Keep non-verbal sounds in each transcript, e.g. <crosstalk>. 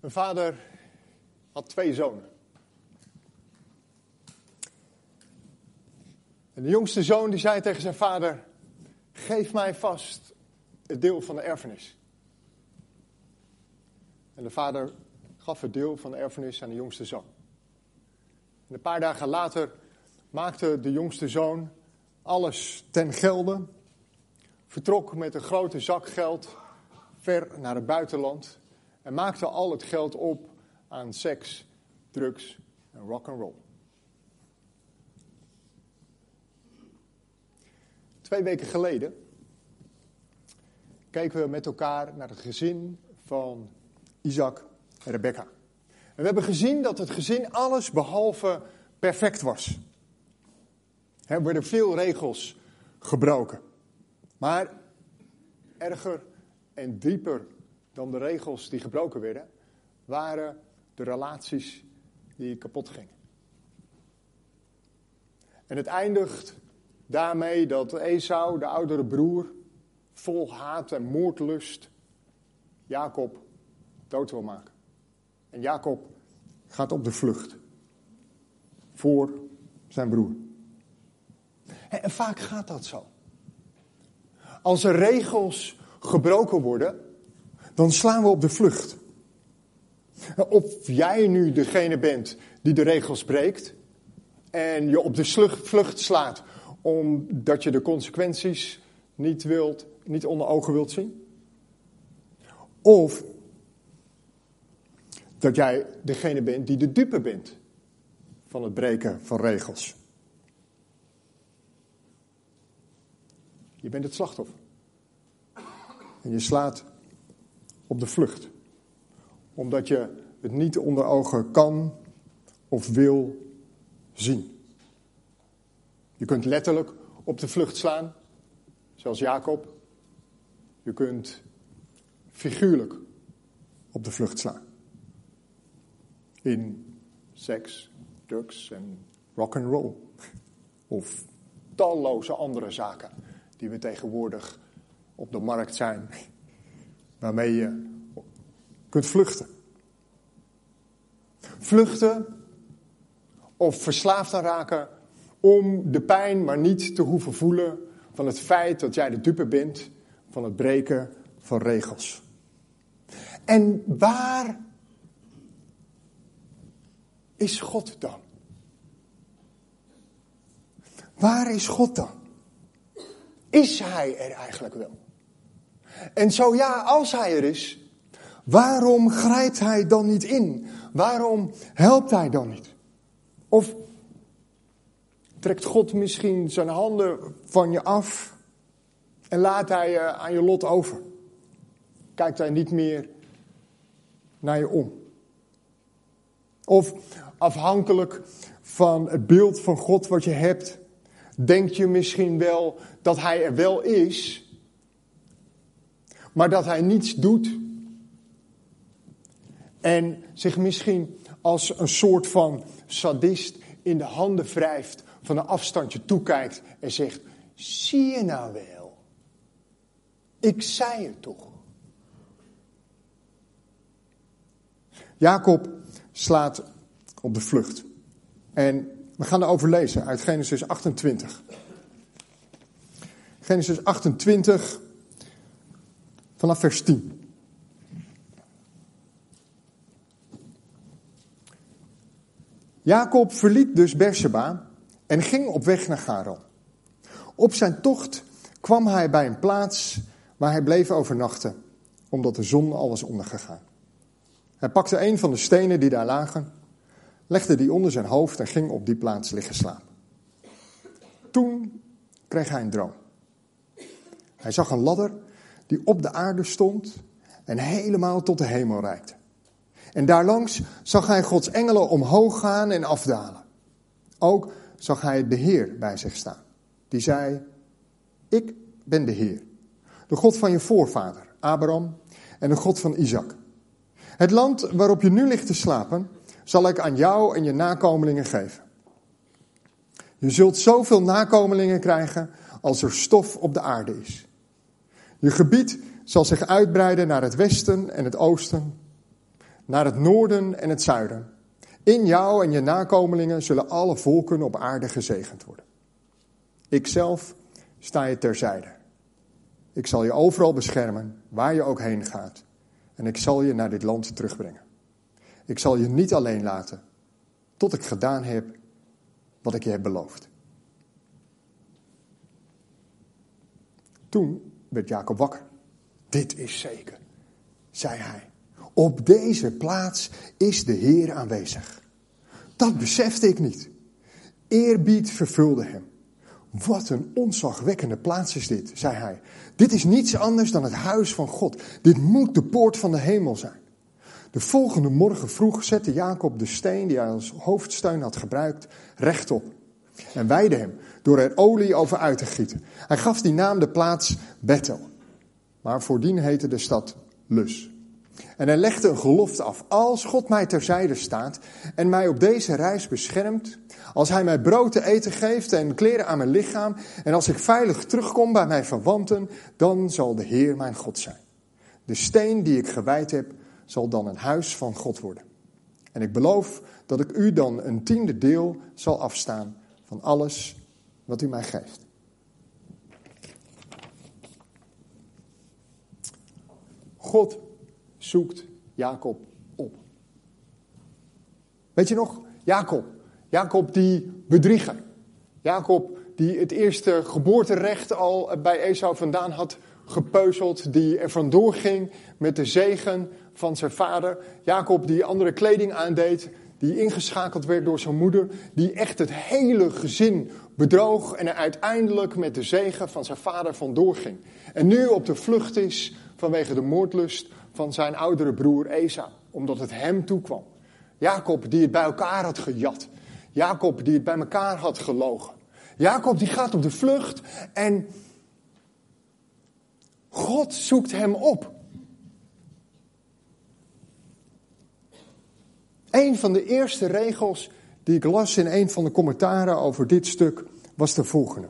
Een vader had twee zonen. En de jongste zoon die zei tegen zijn vader: Geef mij vast het deel van de erfenis. En de vader gaf het deel van de erfenis aan de jongste zoon. En een paar dagen later maakte de jongste zoon alles ten gelde, vertrok met een grote zak geld ver naar het buitenland en maakte al het geld op aan seks, drugs en rock and roll. Twee weken geleden keken we met elkaar naar het gezin van Isaac en Rebecca. En we hebben gezien dat het gezin alles behalve perfect was. Er werden veel regels gebroken. Maar erger en dieper dan de regels die gebroken werden, waren de relaties die kapot gingen. En het eindigt daarmee dat Esau, de oudere broer, vol haat en moordlust, Jacob dood wil maken. En Jacob gaat op de vlucht voor zijn broer. En vaak gaat dat zo. Als er regels gebroken worden, dan slaan we op de vlucht. Of jij nu degene bent die de regels breekt en je op de vlucht slaat omdat je de consequenties niet, wilt, niet onder ogen wilt zien. Of dat jij degene bent die de dupe bent van het breken van regels. Je bent het slachtoffer. En je slaat op de vlucht. Omdat je het niet onder ogen kan of wil zien. Je kunt letterlijk op de vlucht slaan, zoals Jacob. Je kunt figuurlijk op de vlucht slaan. In seks, drugs en rock and roll. Of talloze andere zaken die we tegenwoordig op de markt zijn, waarmee je kunt vluchten. Vluchten of verslaafd aan raken om de pijn maar niet te hoeven voelen van het feit dat jij de dupe bent van het breken van regels. En waar is God dan? Waar is God dan? Is Hij er eigenlijk wel? En zo ja, als Hij er is, waarom grijpt Hij dan niet in? Waarom helpt Hij dan niet? Of trekt God misschien zijn handen van je af en laat Hij je aan je lot over? Kijkt Hij niet meer naar je om? Of afhankelijk van het beeld van God wat je hebt, denk je misschien wel dat Hij er wel is, maar dat Hij niets doet. En zich misschien als een soort van sadist in de handen wrijft, van een afstandje toekijkt en zegt: Zie je nou wel? Ik zei het toch. Jacob slaat op de vlucht. En we gaan erover lezen uit Genesis 28. Genesis 28, vanaf vers 10. Jacob verliet dus Berseba en ging op weg naar Garan. Op zijn tocht kwam hij bij een plaats waar hij bleef overnachten, omdat de zon al was ondergegaan. Hij pakte een van de stenen die daar lagen legde die onder zijn hoofd en ging op die plaats liggen slapen. Toen kreeg hij een droom. Hij zag een ladder die op de aarde stond en helemaal tot de hemel reikte. En daarlangs zag hij Gods engelen omhoog gaan en afdalen. Ook zag hij de Heer bij zich staan. Die zei, ik ben de Heer, de God van je voorvader, Abraham, en de God van Isaac. Het land waarop je nu ligt te slapen, zal ik aan jou en je nakomelingen geven. Je zult zoveel nakomelingen krijgen als er stof op de aarde is. Je gebied zal zich uitbreiden naar het westen en het oosten, naar het noorden en het zuiden. In jou en je nakomelingen zullen alle volken op aarde gezegend worden. Ikzelf sta je terzijde. Ik zal je overal beschermen, waar je ook heen gaat. En ik zal je naar dit land terugbrengen. Ik zal je niet alleen laten, tot ik gedaan heb wat ik je heb beloofd. Toen werd Jacob wakker. Dit is zeker, zei hij. Op deze plaats is de Heer aanwezig. Dat besefte ik niet. Eerbied vervulde hem. Wat een onzagwekkende plaats is dit, zei hij. Dit is niets anders dan het huis van God. Dit moet de poort van de hemel zijn. De volgende morgen vroeg zette Jacob de steen die hij als hoofdsteun had gebruikt rechtop. En wijde hem door er olie over uit te gieten. Hij gaf die naam de plaats Bethel. Maar voordien heette de stad Lus. En hij legde een gelofte af. Als God mij terzijde staat en mij op deze reis beschermt, als hij mij brood te eten geeft en kleren aan mijn lichaam, en als ik veilig terugkom bij mijn verwanten, dan zal de Heer mijn God zijn. De steen die ik gewijd heb, zal dan een huis van God worden. En ik beloof dat ik u dan een tiende deel zal afstaan van alles wat u mij geeft. God zoekt Jacob op. Weet je nog? Jacob. Jacob die bedrieger. Jacob die het eerste geboorterecht al bij Esau vandaan had gepeuzeld. Die er vandoor ging met de zegen van zijn vader. Jacob die andere kleding aandeed. Die ingeschakeld werd door zijn moeder. Die echt het hele gezin bedroog. En er uiteindelijk met de zegen van zijn vader vandoor ging. En nu op de vlucht is vanwege de moordlust van zijn oudere broer Esau, omdat het hem toekwam. Jacob die het bij elkaar had gejat. Jacob die het bij elkaar had gelogen. Jacob die gaat op de vlucht en God zoekt hem op. Een van de eerste regels die ik las in een van de commentaren over dit stuk was de volgende.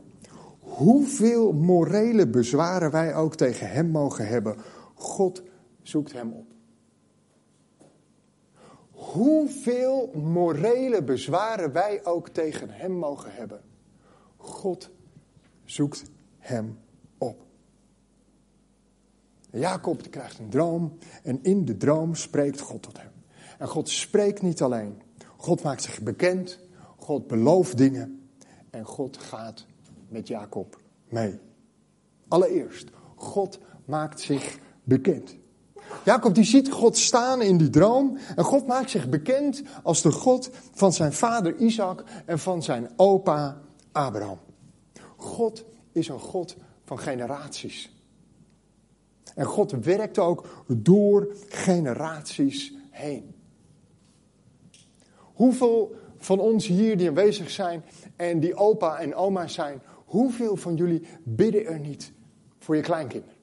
Hoeveel morele bezwaren wij ook tegen hem mogen hebben, God zoekt hem op. Hoeveel morele bezwaren wij ook tegen hem mogen hebben, God zoekt hem op. Jacob krijgt een droom en in de droom spreekt God tot hem. En God spreekt niet alleen. God maakt zich bekend, God belooft dingen en God gaat met Jacob mee. Allereerst, God maakt zich bekend. Jacob die ziet God staan in die droom en God maakt zich bekend als de God van zijn vader Isaac en van zijn opa Abraham. God is een God van generaties. En God werkt ook door generaties heen. Hoeveel van ons hier die aanwezig zijn en die opa en oma zijn, hoeveel van jullie bidden er niet voor je kleinkinderen?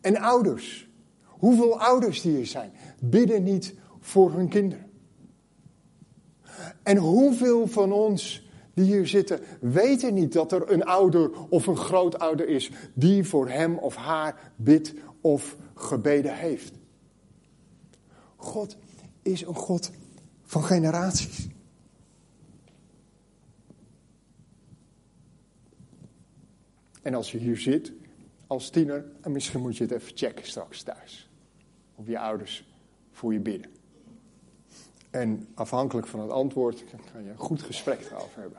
En ouders. Hoeveel ouders die er zijn, bidden niet voor hun kinderen. En hoeveel van ons die hier zitten, weten niet dat er een ouder of een grootouder is die voor hem of haar bidt of gebeden heeft. God is een God van generaties. En als je hier zit als tiener, en misschien moet je het even checken straks thuis. Of je ouders voor je bidden. En afhankelijk van het antwoord kan je een goed gesprek erover hebben.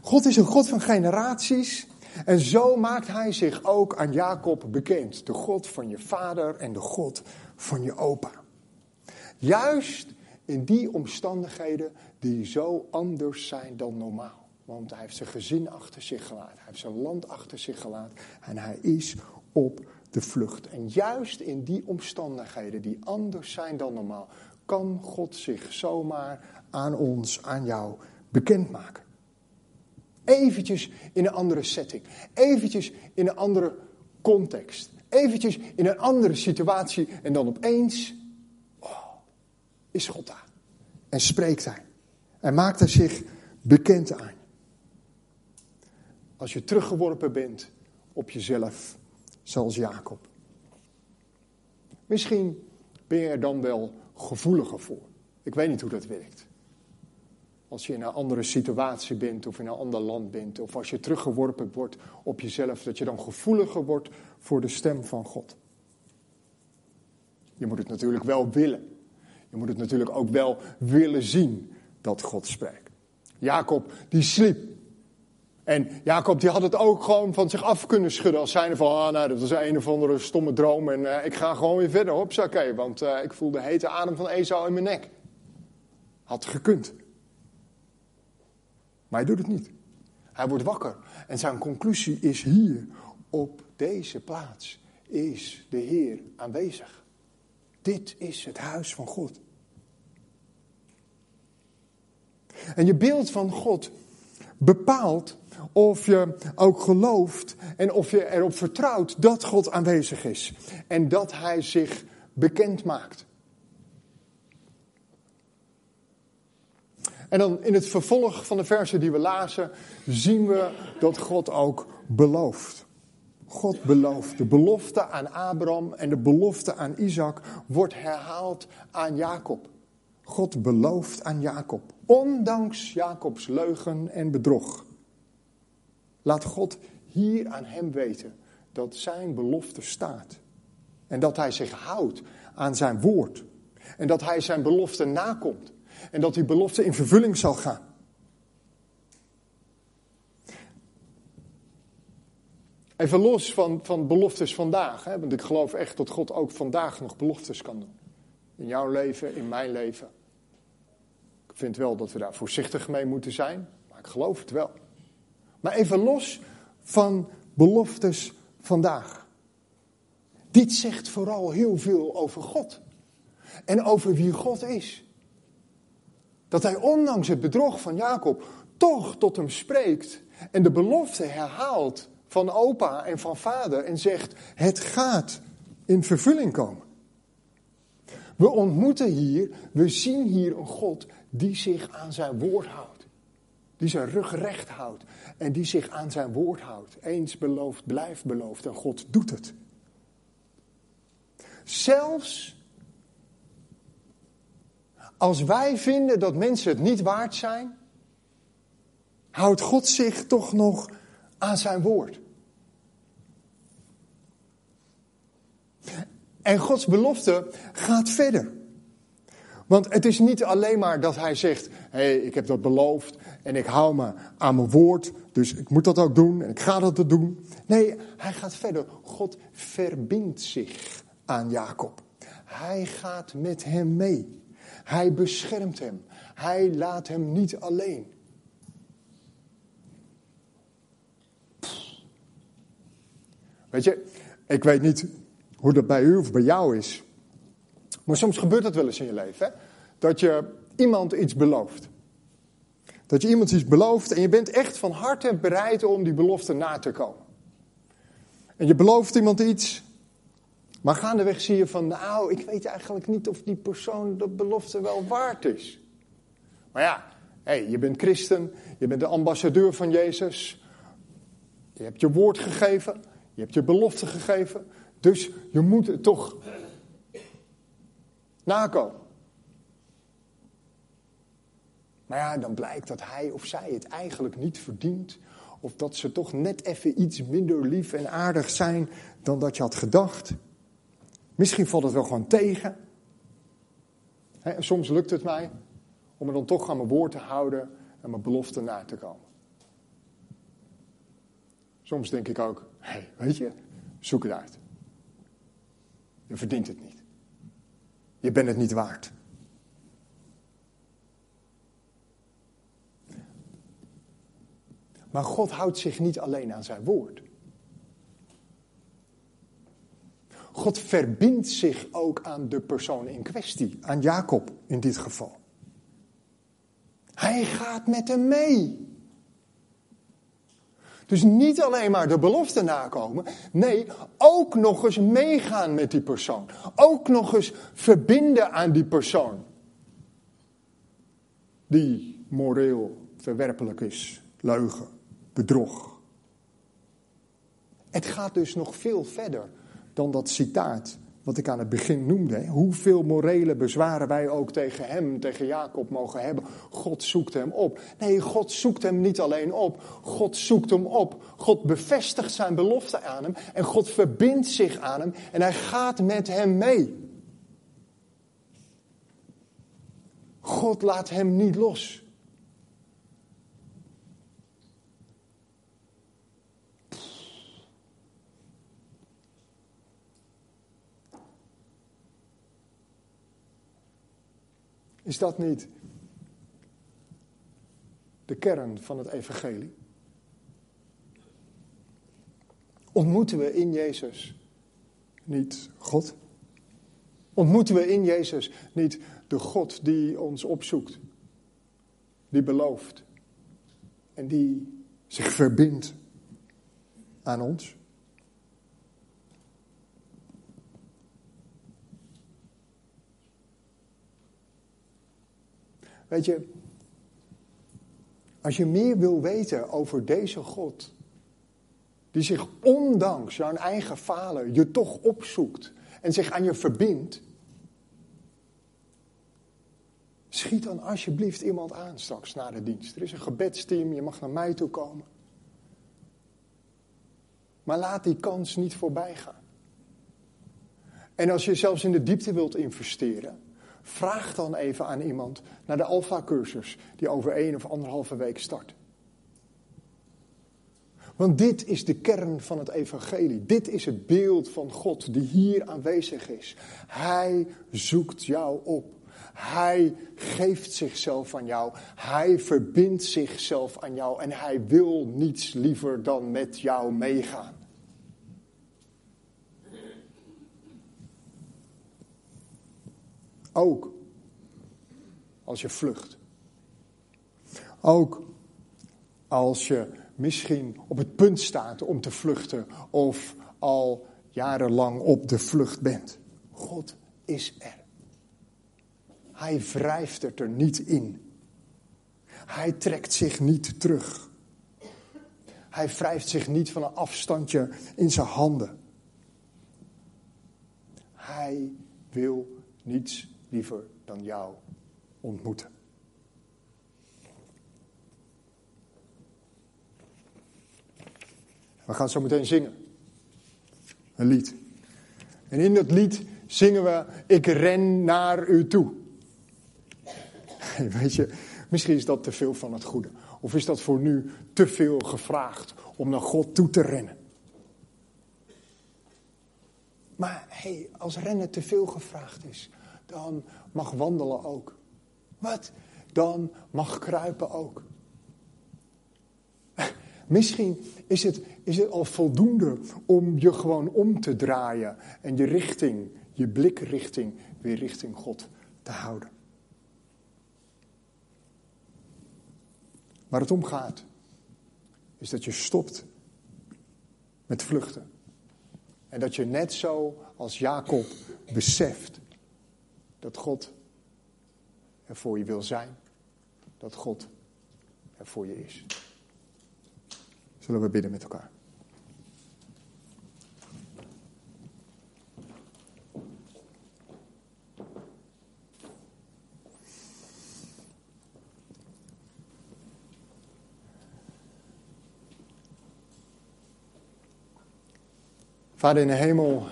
God is een God van generaties. En zo maakt hij zich ook aan Jacob bekend. De God van je vader en de God van je opa. Juist in die omstandigheden die zo anders zijn dan normaal. Want hij heeft zijn gezin achter zich gelaten. Hij heeft zijn land achter zich gelaten. En hij is op de vlucht. En juist in die omstandigheden die anders zijn dan normaal, kan God zich zomaar aan ons, aan jou bekendmaken. Eventjes in een andere setting. Eventjes in een andere context. Eventjes in een andere situatie. En dan opeens oh, is God daar. En spreekt hij. En maakt hij zich bekend aan als je teruggeworpen bent op jezelf, zoals Jacob. Misschien ben je er dan wel gevoeliger voor. Ik weet niet hoe dat werkt. Als je in een andere situatie bent of in een ander land bent, of als je teruggeworpen wordt op jezelf, dat je dan gevoeliger wordt voor de stem van God. Je moet het natuurlijk wel willen. Je moet het natuurlijk ook wel willen zien dat God spreekt. Jacob, die sliep. En Jacob die had het ook gewoon van zich af kunnen schudden als zijnde van, ah nou, dat was een of andere stomme droom en uh, ik ga gewoon weer verder, hopsakee, want uh, ik voel de hete adem van Esau in mijn nek. Had gekund. Maar hij doet het niet. Hij wordt wakker en zijn conclusie is hier, op deze plaats is de Heer aanwezig. Dit is het huis van God. En je beeld van God bepaalt of je ook gelooft en of je erop vertrouwt dat God aanwezig is en dat Hij zich bekend maakt. En dan in het vervolg van de versen die we lazen, zien we dat God ook belooft. God belooft. De belofte aan Abraham en de belofte aan Isaac wordt herhaald aan Jacob. God belooft aan Jacob, ondanks Jacobs leugen en bedrog. Laat God hier aan hem weten dat zijn belofte staat. En dat hij zich houdt aan zijn woord. En dat hij zijn belofte nakomt. En dat die belofte in vervulling zal gaan. Even los van, van beloftes vandaag. Hè, want ik geloof echt dat God ook vandaag nog beloftes kan doen. In jouw leven, in mijn leven. Ik vind wel dat we daar voorzichtig mee moeten zijn. Maar ik geloof het wel. Maar even los van beloftes vandaag. Dit zegt vooral heel veel over God. En over wie God is. Dat hij ondanks het bedrog van Jacob toch tot hem spreekt en de belofte herhaalt van opa en van vader en zegt: Het gaat in vervulling komen. We ontmoeten hier, we zien hier een God die zich aan zijn woord houdt. Die zijn rug recht houdt en die zich aan zijn woord houdt. Eens beloofd, blijft beloofd en God doet het. Zelfs als wij vinden dat mensen het niet waard zijn, houdt God zich toch nog aan zijn woord. En Gods belofte gaat verder. Want het is niet alleen maar dat hij zegt: hé, hey, ik heb dat beloofd en ik hou me aan mijn woord, dus ik moet dat ook doen en ik ga dat doen. Nee, hij gaat verder. God verbindt zich aan Jacob. Hij gaat met hem mee. Hij beschermt hem. Hij laat hem niet alleen. Weet je, ik weet niet hoe dat bij u of bij jou is. Maar soms gebeurt dat wel eens in je leven. Hè? Dat je iemand iets belooft. Dat je iemand iets belooft en je bent echt van harte bereid om die belofte na te komen. En je belooft iemand iets. Maar gaandeweg zie je van, nou, ik weet eigenlijk niet of die persoon dat belofte wel waard is. Maar ja, hey, je bent christen, je bent de ambassadeur van Jezus. Je hebt je woord gegeven, je hebt je belofte gegeven. Dus je moet het toch nakomen. Maar ja, dan blijkt dat hij of zij het eigenlijk niet verdient. Of dat ze toch net even iets minder lief en aardig zijn dan dat je had gedacht. Misschien valt het wel gewoon tegen. en soms lukt het mij om me dan toch aan mijn woord te houden en mijn belofte na te komen. Soms denk ik ook, hé, weet je, zoek het uit. Je verdient het niet. Je bent het niet waard. Maar God houdt zich niet alleen aan zijn woord. God verbindt zich ook aan de persoon in kwestie, aan Jacob in dit geval. Hij gaat met hem mee. Dus niet alleen maar de belofte nakomen, nee, ook nog eens meegaan met die persoon. Ook nog eens verbinden aan die persoon. Die moreel verwerpelijk is, leugen, bedrog. Het gaat dus nog veel verder dan dat citaat wat ik aan het begin noemde. Hoeveel morele bezwaren wij ook tegen hem, tegen Jacob mogen hebben. God zoekt hem op. Nee, God zoekt hem niet alleen op. God zoekt hem op. God bevestigt zijn belofte aan hem. En God verbindt zich aan hem. En hij gaat met hem mee. God laat hem niet los. Is dat niet de kern van het evangelie? Ontmoeten we in Jezus niet God? Ontmoeten we in Jezus niet de God die ons opzoekt, die belooft en die zich verbindt aan ons? Weet je, als je meer wil weten over deze God, die zich ondanks jouw eigen falen je toch opzoekt en zich aan je verbindt, schiet dan alsjeblieft iemand aan straks na de dienst. Er is een gebedsteam, je mag naar mij toe komen. Maar laat die kans niet voorbij gaan. En als je zelfs in de diepte wilt investeren, Vraag dan even aan iemand naar de Alpha-cursus die over één of anderhalve week start. Want dit is de kern van het evangelie. Dit is het beeld van God die hier aanwezig is. Hij zoekt jou op. Hij geeft zichzelf aan jou. Hij verbindt zichzelf aan jou. En hij wil niets liever dan met jou meegaan. Ook als je vlucht. Ook als je misschien op het punt staat om te vluchten of al jarenlang op de vlucht bent. God is er. Hij wrijft het er niet in. Hij trekt zich niet terug. Hij wrijft zich niet van een afstandje in zijn handen. Hij wil niets liever dan jou ontmoeten. We gaan zo meteen zingen. Een lied. En in dat lied zingen we: Ik ren naar u toe. <laughs> Weet je, misschien is dat te veel van het goede. Of is dat voor nu te veel gevraagd om naar God toe te rennen? Maar hey, als rennen te veel gevraagd is, dan mag wandelen ook. Wat? Dan mag kruipen ook. <laughs> Misschien is het, is het al voldoende om je gewoon om te draaien en je richting, je blikrichting weer richting God te houden. Waar het om gaat, is dat je stopt met vluchten. En dat je net zo als Jacob beseft dat God er voor je wil zijn. Dat God er voor je is. Zullen we bidden met elkaar? Vader in de hemel,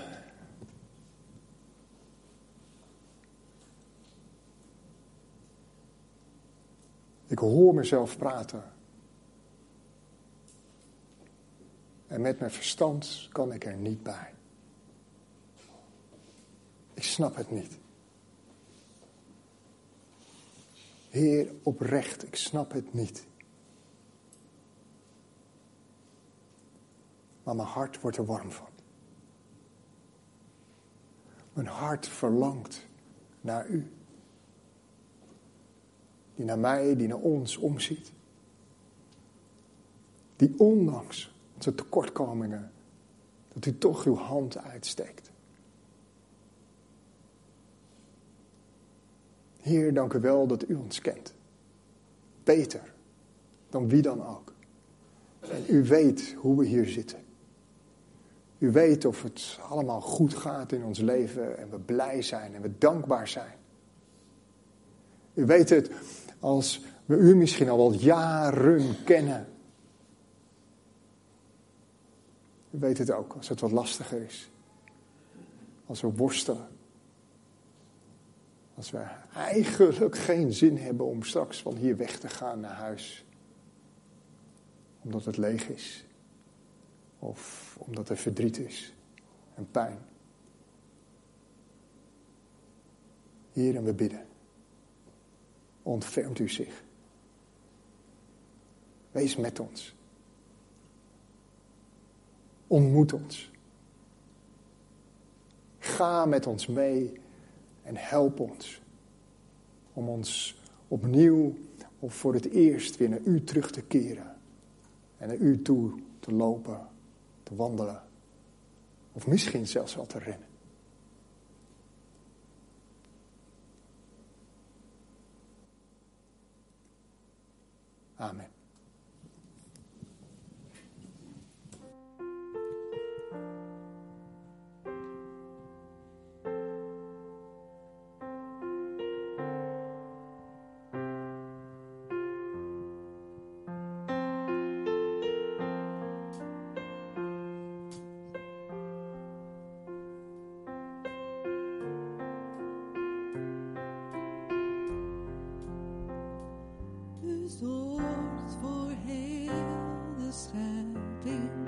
Ik hoor mezelf praten. En met mijn verstand kan ik er niet bij. Ik snap het niet. Heer, oprecht, ik snap het niet. Maar mijn hart wordt er warm van. Mijn hart verlangt naar u die naar mij, die naar ons omziet. Die ondanks onze tekortkomingen, dat u toch uw hand uitsteekt. Heer, dank u wel dat u ons kent. Beter dan wie dan ook. En u weet hoe we hier zitten. U weet of het allemaal goed gaat in ons leven en we blij zijn en we dankbaar zijn. U weet het als we u misschien al wel jaren kennen. U weet het ook als het wat lastiger is. Als we worstelen. Als we eigenlijk geen zin hebben om straks van hier weg te gaan naar huis. Omdat het leeg is. Of omdat er verdriet is en pijn. Hier en we bidden. Ontfermt u zich. Wees met ons. Ontmoet ons. Ga met ons mee en help ons om ons opnieuw of voor het eerst weer naar u terug te keren en naar u toe te lopen, te wandelen of misschien zelfs wel te rennen. Amen. Tot ik